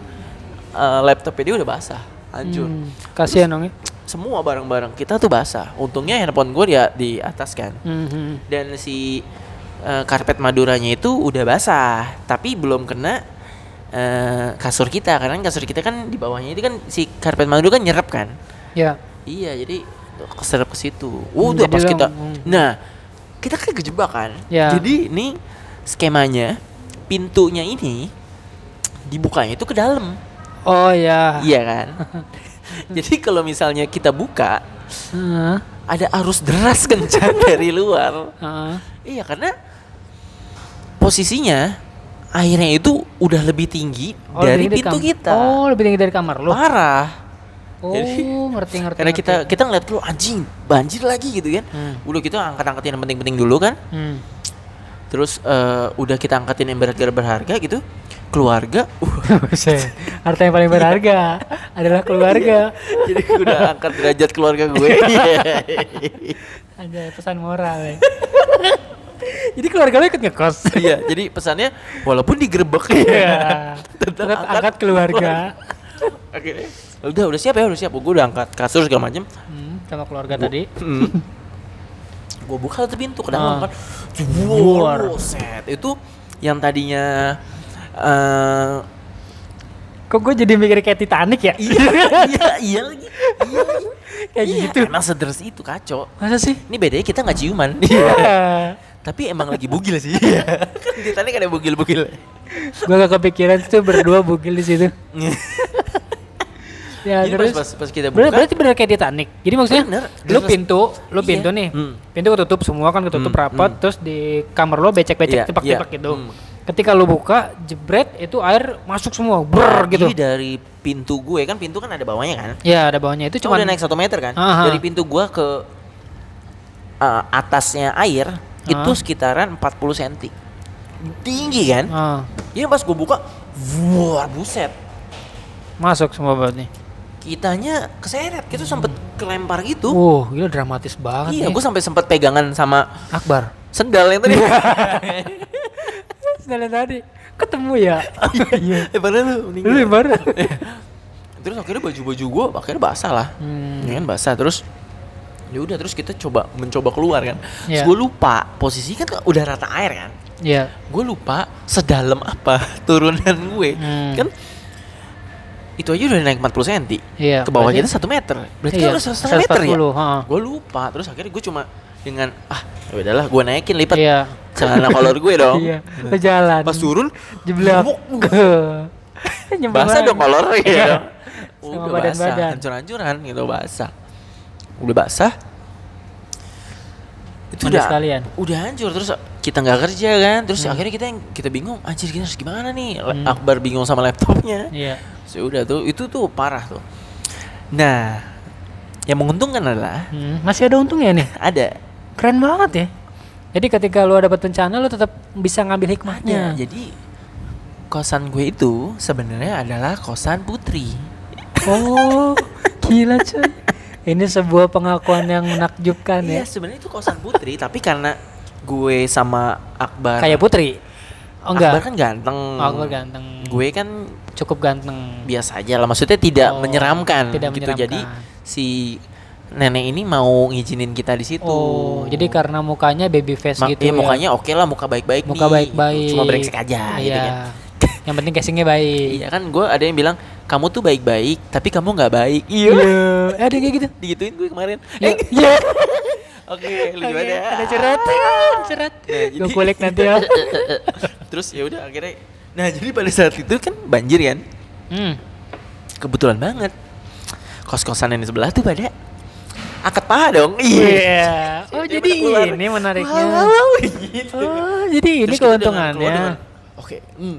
Eh, laptopnya dia udah basah, hancur. Hmm. Kasihan dong ya. Semua barang-barang kita tuh basah. Untungnya handphone gue di di atas kan. Mhm. Dan si eh, karpet Maduranya itu udah basah, tapi belum kena eh, kasur kita karena kasur kita kan di bawahnya itu kan si karpet Madura kan nyerap kan. Ya. Iya, jadi keserap ke situ. Udah jadi pas kita. hmm. Nah, kita kan kejebak kan. Ya. Jadi ini skemanya pintunya ini dibukanya itu ke dalam. Oh ya. Iya kan? jadi kalau misalnya kita buka Heeh. ada arus deras kencang dari luar. Heeh. Iya karena posisinya airnya itu udah lebih tinggi Oh, dari lebih pintu kita. Oh, lebih tinggi dari kamar lu. Parah. Oh, jadi- ngerti ngerti. Karena ngerti. kita kita ngeliat dulu anjing banjir lagi gitu kan. Hmm. Udah kita angkat-angkatin yang penting-penting dulu kan. Hmm. Terus eh, udah kita angkatin yang berharga berharga gitu. Keluarga, uh. Harta yang paling berharga adalah keluarga. jadi gue udah angkat derajat keluarga gue. Ada pesan moral ya. Jadi keluarga lu ikut ngekos. Iya, jadi pesannya walaupun digerebek Iya. tetap Tetap angkat keluarga. Akhirnya udah udah siap ya udah siap gue udah angkat kasur segala macem Hmm, sama keluarga tadi. Hmm. gue buka tuh pintu ke dalam Ah. kan wow set itu yang tadinya eh Kok gue jadi mikir kayak Titanic ya? iya iya iya lagi iya lagi Kayak Iya, gitu. emang sederes itu kacau Masa sih? ini bedanya kita nggak ciuman Iya. tapi emang lagi bugil sih kan di Titanic ada bugil-bugil gue gak kepikiran tuh berdua bugil di situ. Ya Jadi terus. pas, pas, pas kita buka berarti bener kayak Titanic. Jadi maksudnya Bener. lu pintu, lu Iya. pintu nih. Hmm. Pintu ketutup semua kan ketutup Hmm, rapat hmm. terus di kamar lo becek-becek Iya, tepak-tepak iya. gitu. Hmm. Ketika lu buka, jebret itu air masuk semua, ber gitu. Jadi dari pintu gue kan pintu kan ada bawahnya kan Ya, ada bawahnya itu cuma udah naik satu meter kan Aha. dari pintu gua ke uh, atasnya air itu Ah. sekitaran 40 cm tinggi kan Ah, Jadi pas gua buka wah buset masuk semua berarti. kitanya keseret kita sempet kelempar gitu Uh, gila dramatis banget iya nih. gua sampai sempet pegangan sama Akbar. sendal yang tadi Dari tadi ketemu ya. Iya. eh padahal lu Lu meninggal lebar. terus akhirnya baju-baju gua akhirnya basah lah Hmm. ya kan basah terus ya udah terus kita coba mencoba keluar kan terus Iya. gue lupa posisi kan udah rata air kan Iya. gue lupa sedalam apa turunan gue Hmm. kan itu aja udah naik 40 cm Iya, ke bawah berarti- kita satu meter berarti Iya, kan udah setengah meter ya 140, ha. gue lupa terus akhirnya gue cuma dengan ah ya udahlah gue naikin lipat Iya. celana kolor gue dong Iya. Jalan. pas turun Nyemplung basah dong kolor ya Iya. dong. Sama udah badan-badan. basah hancur-hancuran gitu basah udah basah itu udah sekalian. udah hancur terus kita nggak kerja kan terus akhirnya kita yang kita bingung anjir kita harus gimana nih Hmm. Akbar bingung sama laptopnya Iya. so, udah tuh itu tuh parah tuh nah yang menguntungkan adalah Hmm, masih ada untungnya nih. ada Keren banget ya. Jadi ketika lu dapat bencana lu tetap bisa ngambil ada hikmahnya. jadi kosan gue itu sebenarnya adalah kosan putri Oh, gila cuy. Ini sebuah pengakuan yang menakjubkan iya ya. sebenarnya itu kosan putri tapi karena gue sama Akbar Kayak putri. Oh Akbar enggak. kan ganteng Oh, Akbar ganteng. gue kan cukup ganteng. biasa aja lah maksudnya tidak Oh, menyeramkan tidak gitu menyeramkan. jadi si nenek ini mau ngizinin kita di situ Oh, jadi karena mukanya baby face Ma- gitu iya, ya. mukanya oke lah muka baik-baik muka baik-baik. gitu. cuma brengsek aja gitu Iya. kan yang penting casingnya baik. iya kan gue ada yang bilang kamu tuh baik-baik tapi kamu nggak baik Iya. Eh, ada yang kayak gitu. digituin gue kemarin Iya. Eh, Iya. oke lu Oke, gimana Ada cerat. Cerat. Nah, Gue kulik nanti ya. terus ya udah akhirnya nah jadi pada saat itu kan banjir kan Hmm. Kebetulan banget. Kos-kosan yang di sebelah tuh pada angkat paha dong. Iya. Oh, Dia jadi pada keluar. ini menariknya. Wow, wow, gitu. Oh, jadi ini Terus kita dengan keuntungannya. keluar dengan, Oke, hmm.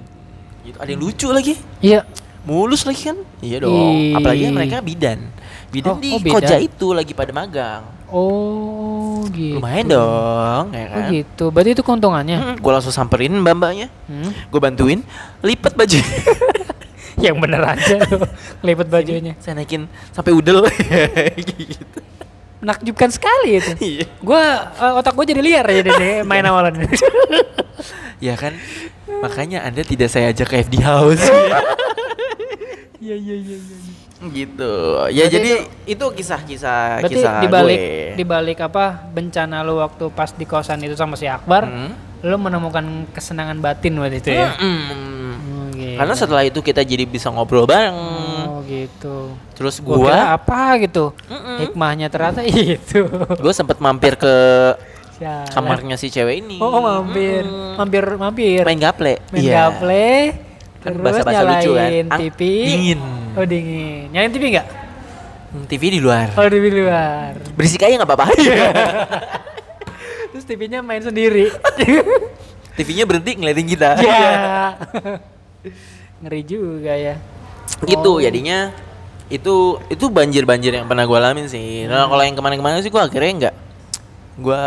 Gitu. Ada yang lucu lagi. Iya. Mulus lagi kan? Iya dong. Ih. Apalagi mereka bidan. Bidan Oh, di oh, bidan. Koja itu lagi pada magang. Oh, gitu. Lumayan dong, ya Oh, kan? gitu. Berarti itu keuntungannya. Hmm, gue langsung samperin mbak-mbaknya. Hmm. Gue bantuin lipat baju. Yang bener aja lo lipet bajunya. Saya naikin sampai udel gitu. Menakjubkan sekali itu. Iya. Gua eh, otak gue jadi liar ya deh main awalan. Ya kan? Makanya Anda tidak saya ajak ke FD House. Iya iya iya iya. gitu. Ya Berarti jadi itu kisah-kisah Berarti kisah dibalik gue. dibalik apa bencana lu waktu pas di kosan itu sama si Akbar, Hmm. lu menemukan kesenangan batin waktu itu ya. Mm-mm. Oh, gitu. Karena setelah itu kita jadi bisa ngobrol bareng. Oh gitu. Terus Gua kira gua apa gitu. Mm-mm. Hikmahnya ternyata itu. gua sempat mampir ke Sialan. kamarnya si cewek ini. Oh, mampir. Mm-mm. Mampir mampir. Main gaple. Main Iya. gaple. Kan terus bahasa-bahasa lucu kan. TV. dingin. Oh dingin. Nyalain TV enggak? Hmm, TV di luar. Oh di luar. Berisik aja nggak apa-apa. Terus TV-nya main sendiri. TV-nya berhenti ngeliatin kita. ya. Ngeri juga ya. Gitu Oh. jadinya itu itu banjir-banjir yang pernah gue alamin sih. Hmm. Nah kalau yang ke mana-kemana sih gue akhirnya nggak gue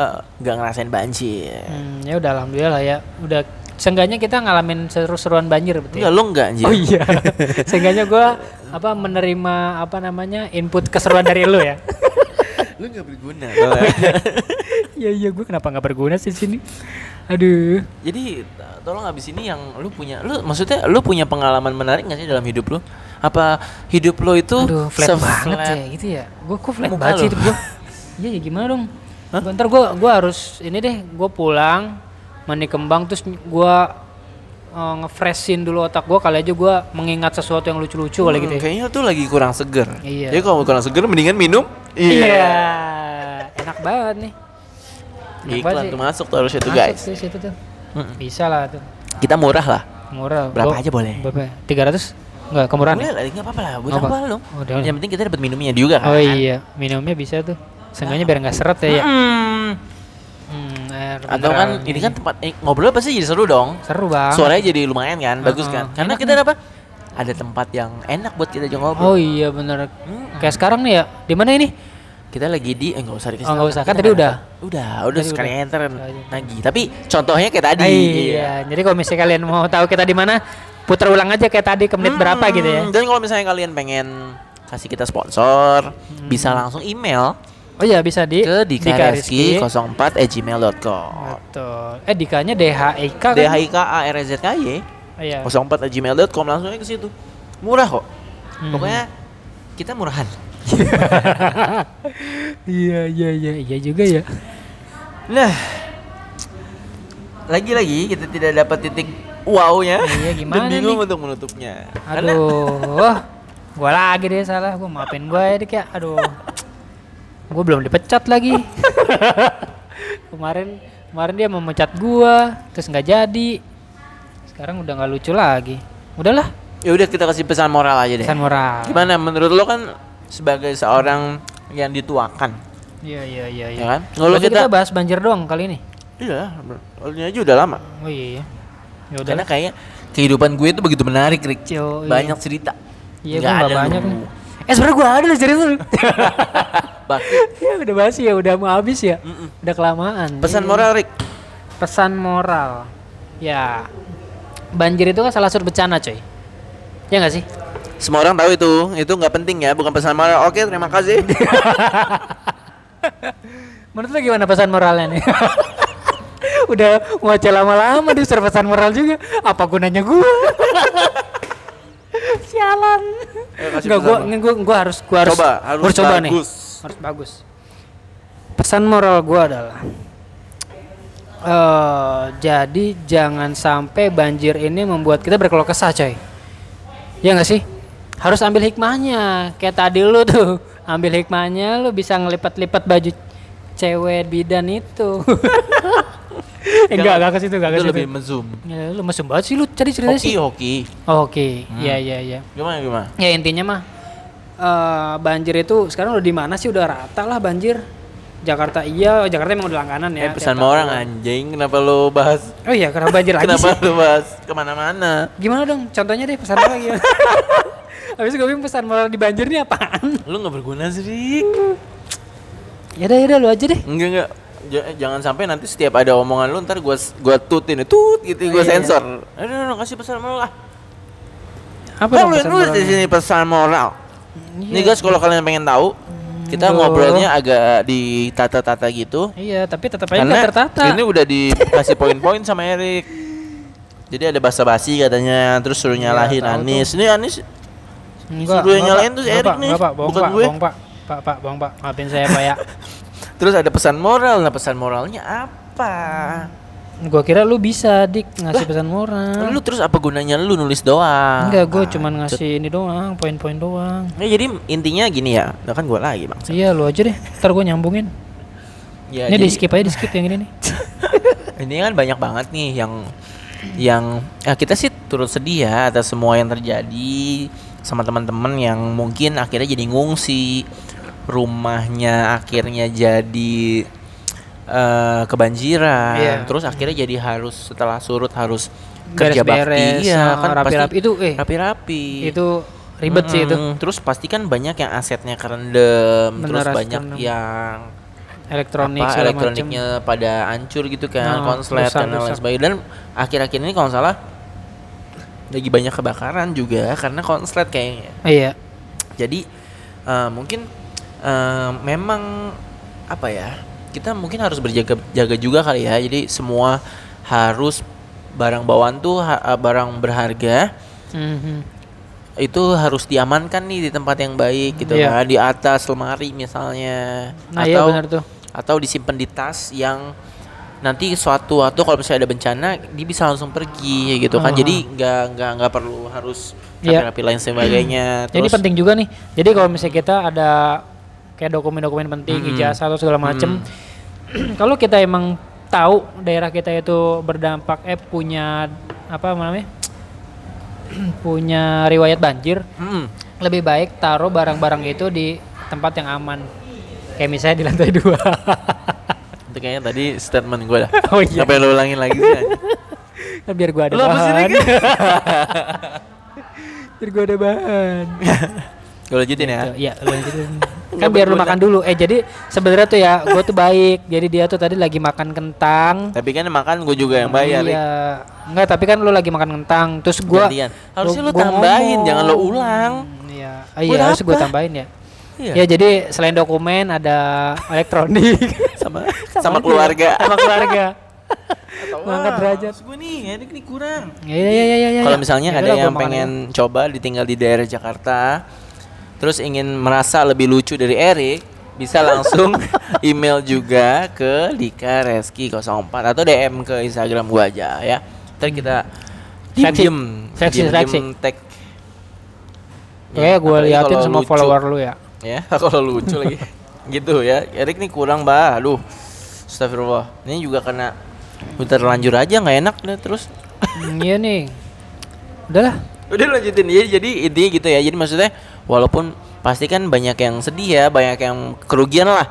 nggak ngerasain banjir. Hmm, ya udah alhamdulillah ya. Udah seenggaknya kita ngalamin seru-seruan banjir betul. Enggak lo nggak anjir. Oh iya. seenggaknya gua apa menerima apa namanya input keseruan dari lu ya. Lu nggak berguna. Iya iya gua kenapa nggak berguna sih di sini? Aduh. Jadi tolong abis ini yang lu punya, lu maksudnya lu punya pengalaman menarik nggak sih dalam hidup lu? Apa hidup lu itu Aduh, flat banget ya gitu ya. Gua kok flat banget sih hidup gua. Iya ya gimana dong? Hah? Gua, ntar gua gua harus ini deh, gua pulang mandi kembang terus gua eh, ngefreshin dulu otak gua kali aja gua mengingat sesuatu yang lucu-lucu kali Hmm, gitu ya. Kayaknya tuh lagi kurang seger. Iya. Jadi kalau kurang seger mendingan minum. Iya. Enak banget nih. Iklan banget sih. tuh masuk tuh harusnya tuh Masuk guys. tuh situ tuh. Mm-mm. Bisa lah tuh. Kita murah lah. Murah. Berapa Gua- aja boleh? Berapa? 300? Enggak, kemurahan. Boleh ya? lah, nggak apa-apa lah. Buat Apa? apa dong? Oh. Yang penting kita dapat minumnya juga kan. Oh iya, minumnya bisa tuh. Seenggaknya biar nggak seret ya. ya. Hmm. Hmm, air Atau kan mineral ini kan tempat eh, ngobrol pasti jadi seru dong. seru bang. Suaranya jadi lumayan kan, bagus Heeh. kan. Karena Enak kita nih. apa? Ada tempat yang enak buat kita juga Oh ngobrol. iya bener. Hmm. Kayak sekarang nih ya. Di mana ini? Kita lagi di eh nggak usah dikasih Oh, nggak usah. Kan tadi udah. Udah, udah Tadi sekali udah. enter lagi. Tapi contohnya kayak tadi. iya. Jadi kalau misalnya kalian mau tahu kita di mana, putar ulang aja kayak tadi ke menit berapa Hmm, gitu ya. Dan kalau misalnya kalian pengen kasih kita sponsor, Hmm. bisa langsung email Oh iya bisa di ke Dika Rizky. dikareski04@gmail.com. Betul. Eh Dikanya DHIK kan? D H I K A R Z K Y Oh, iya. 04@gmail.com langsung aja ke situ. Murah kok. Hmm. Pokoknya kita murahan. Iya iya iya iya juga ya. Nah, lagi-lagi kita tidak dapat titik wow-nya. Iya, gimana Dan bingung nih? untuk menutupnya. Karena Aduh, gua lagi deh salah. Gua maafin gua ya dik ya. Aduh, gua belum dipecat lagi. kemarin kemarin dia mau mecat gua, terus nggak jadi. Sekarang udah nggak lucu lagi. Udahlah, ya udah kita kasih pesan moral aja deh. pesan moral. Gimana menurut lo kan sebagai seorang yang dituakan, Iya iya iya. ya iya. kan? Kalau kita, kita bahas banjir doang kali ini. iya, ini aja udah lama. Oh iya. Ya udah. Karena kayak kehidupan gue itu begitu menarik, Rick. Yo, iya. Banyak cerita. Iya, gua nggak ada banyak lu. nih. Eh sebenernya gua ada loh cerita lu. Ya udah basi ya, udah mau habis ya. Mm-mm. Udah kelamaan. Pesan Iya. moral, Rick. pesan moral ya banjir itu kan salah satu bencana coy ya nggak sih Semua orang tahu itu, itu nggak penting ya, bukan pesan moral. Oke, terima kasih. menurut lu gimana pesan moralnya nih? Udah ngoceh lama-lama di pesan moral juga. Apa gunanya gua? Sialan. Enggak, pesan gua, gua, gua harus gua harus Coba, harus coba nih. bagus. harus bagus. Pesan moral gua adalah eh jadi jangan sampai banjir ini membuat kita berkeluh kesah coy. Ya nggak sih harus ambil hikmahnya kayak tadi lu tuh ambil hikmahnya lu bisa ngelipat-lipat baju cewek bidan itu Eh, enggak, enggak ke situ, enggak ke Itu situ. lebih menzoom. Ya, lu mesum banget sih lu tadi cerita Hoki, sih. hoki. Oh, Oke, Hmm. iya iya iya. Gimana gimana? Ya intinya mah eh banjir itu sekarang udah di mana sih udah rata lah banjir. Jakarta iya, Jakarta emang udah langganan ya. eh pesan sama orang anjing, kenapa lo bahas? Oh iya, kenapa banjir lagi kenapa sih? lo bahas ke mana-mana? Gimana dong? Contohnya deh pesan moral gimana? Habis gue bingung pesan moral di banjir ini apaan? Lu nggak berguna sih. Rik. Ya udah, ya udah lu aja deh. Enggak enggak. J- jangan sampai nanti setiap ada omongan lu ntar gua gua tutin tut gitu gua Oh, iya, sensor. Aduh, aduh, kasih pesan moral lah. Apa lu pesan nulis di sini pesan moral. Iya. Nih guys, kalau kalian pengen tahu, kita Aduh. ngobrolnya agak ditata-tata gitu. Iya, tapi tetap aja Karena tertata. ini udah dikasih poin-poin sama Erik. Jadi ada basa-basi katanya, terus suruh Iya, nyalahin tahu Anis. Ini Anis Enggak, Suruh yang nyalain Pak. tuh Erik nih, Enggak, Pak. Bohong, bukan Pak. gue. Bohong, Pak. Pak, Pak, bohong, Pak. Maafin saya, Pak ya. terus ada pesan moral. Nah, pesan moralnya apa? Gua kira lu bisa, Dik, ngasih pesan moral. Lu terus apa gunanya lu nulis doang? Enggak, gue Ah, cuman ngasih ini doang, poin-poin doang. Ya, jadi intinya gini ya, nah kan gue lagi bang. Iya, lu aja deh. Ntar gue nyambungin. Ya, ini di jadi- skip aja, di skip yang ini nih. ini kan banyak banget nih yang yang ya kita sih turut sedih ya atas semua yang terjadi sama teman-teman yang mungkin akhirnya jadi ngungsi rumahnya akhirnya jadi eh, kebanjiran Iya. terus akhirnya jadi harus setelah surut harus kerja Beres-beres, bakti iya ah, kan rapi-rapi. Itu, eh, rapi-rapi Itu ribet sih itu. Terus pasti kan banyak yang asetnya kerendam terus banyak kerendam. yang Elektronik apa elektroniknya pada hancur gitu kan, Nah, konslet rusak, dan lain sebagainya. Dan akhir-akhir ini kalau nggak salah lagi banyak kebakaran juga karena konslet kayaknya. Iya. Jadi eh, mungkin eh, memang apa ya? Kita mungkin harus berjaga-jaga juga kali ya. Jadi semua harus barang bawaan tuh eh, barang berharga Mhm. itu harus diamankan nih di tempat yang baik gitu Iya. kan di atas lemari misalnya Nah, iya benar tuh. atau disimpan di tas yang nanti suatu waktu kalau misalnya ada bencana dia bisa langsung pergi gitu kan Ah. jadi nggak nggak nggak perlu harus Iya. rapi-rapi lain sebagainya Jadi Terus- penting juga nih. Jadi kalau misalnya kita ada kayak dokumen-dokumen penting, Mm-mm. ijazah atau segala macem, kalau kita emang tahu daerah kita itu berdampak, eh punya apa namanya, punya riwayat banjir, Mm-mm. lebih baik taruh barang-barang itu di tempat yang aman. Kayak misalnya di lantai dua. itu kayaknya tadi statement gue dah Oh iya. Ngapain lo ulangin lagi sih? Nah, biar gua ada Lu sih, bahan. Biar gua ada bahan. gue lanjutin ya Tuh, Iya, lu lanjutin. Kan biar lu makan dulu. Eh jadi sebenarnya tuh ya, gue tuh baik. Jadi dia tuh tadi lagi makan kentang. tapi kan makan gue juga yang bayar. Iya. Enggak, tapi kan lu lagi makan kentang. Terus Gantian. harusnya lu tambahin ngomong. jangan lo ulang Iya. Ah, iya, harus gue tambahin ya. Iya. Ya jadi selain dokumen ada elektronik sama sama, Sama keluarga Sama keluarga. Mengangkat "Wah, derajat." gue nih Erik nih kurang Iya iya iya iya. Kalau iya. misalnya Ya ada yang pengen coba ditinggal di daerah Jakarta, terus ingin merasa lebih lucu dari Erik, bisa langsung email juga ke Dika Reski 04 atau DM ke Instagram gua aja ya. Ntar kita diem, diem, diem tag. ya. Kayak gue liatin semua follower lu ya. Ya, kalau lucu lagi. gitu ya. Erik nih kurang, bah. Aduh. Astagfirullah. Ini juga karena udah terlanjur aja nggak enak deh terus. Hmm, iya nih. Udahlah. Udah lanjutin ya. Jadi intinya gitu ya. Jadi maksudnya walaupun pasti kan banyak yang sedih ya, banyak yang kerugian lah.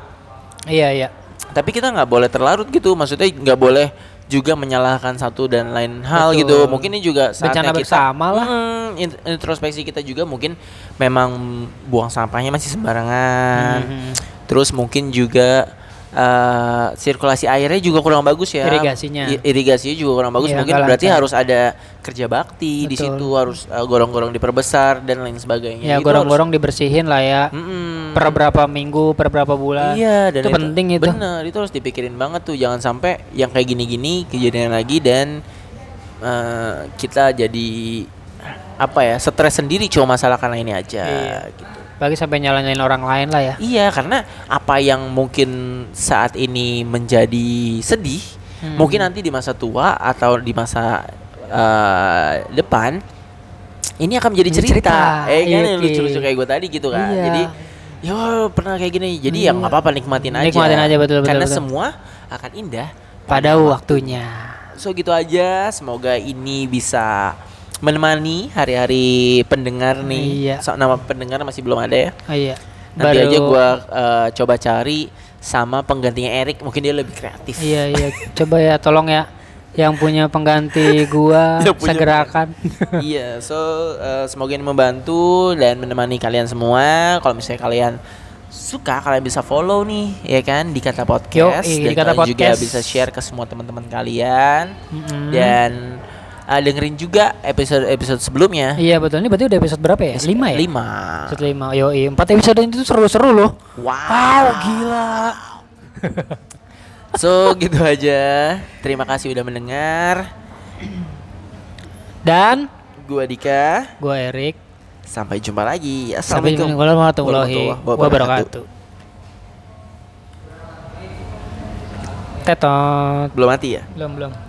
Iya iya. Tapi kita nggak boleh terlarut gitu. Maksudnya nggak boleh juga menyalahkan satu dan lain hal Betul. gitu. Mungkin ini juga saatnya Bencana kita bersama lah. Mm, in- introspeksi kita juga mungkin memang buang sampahnya masih sembarangan. Mhm. Terus mungkin juga eh, sirkulasi airnya juga kurang bagus ya. Irigasinya. I- irigasinya juga kurang bagus. Iya, mungkin berarti lancar. harus ada kerja bakti di Betul. situ harus eh, gorong-gorong diperbesar dan lain sebagainya. Ya Itu gorong-gorong dibersihin lah ya. harus- Mm-mm. Per berapa minggu, per berapa bulan. Iya, dan itu, penting itu. Bener, itu harus dipikirin banget tuh. Jangan sampai yang kayak gini-gini kejadian lagi dan eh, kita jadi apa ya stres sendiri cuma masalah karena ini aja. Iya. Gitu. Bagi sampai nyalain orang lain lah ya. Iya, karena apa yang mungkin saat ini menjadi sedih, Hmm. mungkin nanti di masa tua atau di masa eh, depan ini akan menjadi cerita. cerita, Eh kan iya, lucu-lucu kayak gue tadi gitu kan. Iya. Jadi ya pernah kayak gini. Jadi ya nggak apa-apa nikmatin aja. Nikmatin aja, betul, betul, Karena betul. semua akan indah pada waktunya. So gitu aja. Semoga ini bisa menemani hari-hari pendengar nih. Iya. So, nama pendengar masih belum ada ya. Oh iya. Nanti aja gua eh, coba cari sama penggantinya Erik. Mungkin dia lebih kreatif. Iya iya. Coba ya tolong ya yang punya pengganti gua punya segerakan. iya, so eh, semoga ini membantu dan menemani kalian semua. Kalau misalnya kalian suka, kalian bisa follow nih, ya kan di kata podcast. Yoi, dan di Kata kalian juga Podcast. bisa share ke semua teman-teman kalian Mm-mm. dan eh, dengerin juga episode-episode sebelumnya. Iya betul. Ini berarti udah episode berapa ya? Lima ya? Lima. Episode lima. Yo, empat episode itu seru-seru loh. Wow. Wow, gila. So gitu aja. Terima kasih udah mendengar. Dan Gua Dika. gua Erik. Sampai jumpa lagi. Sampai Assalamualaikum. warahmatullahi wabarakatuh. Tetot. Belum mati ya? Belum belum.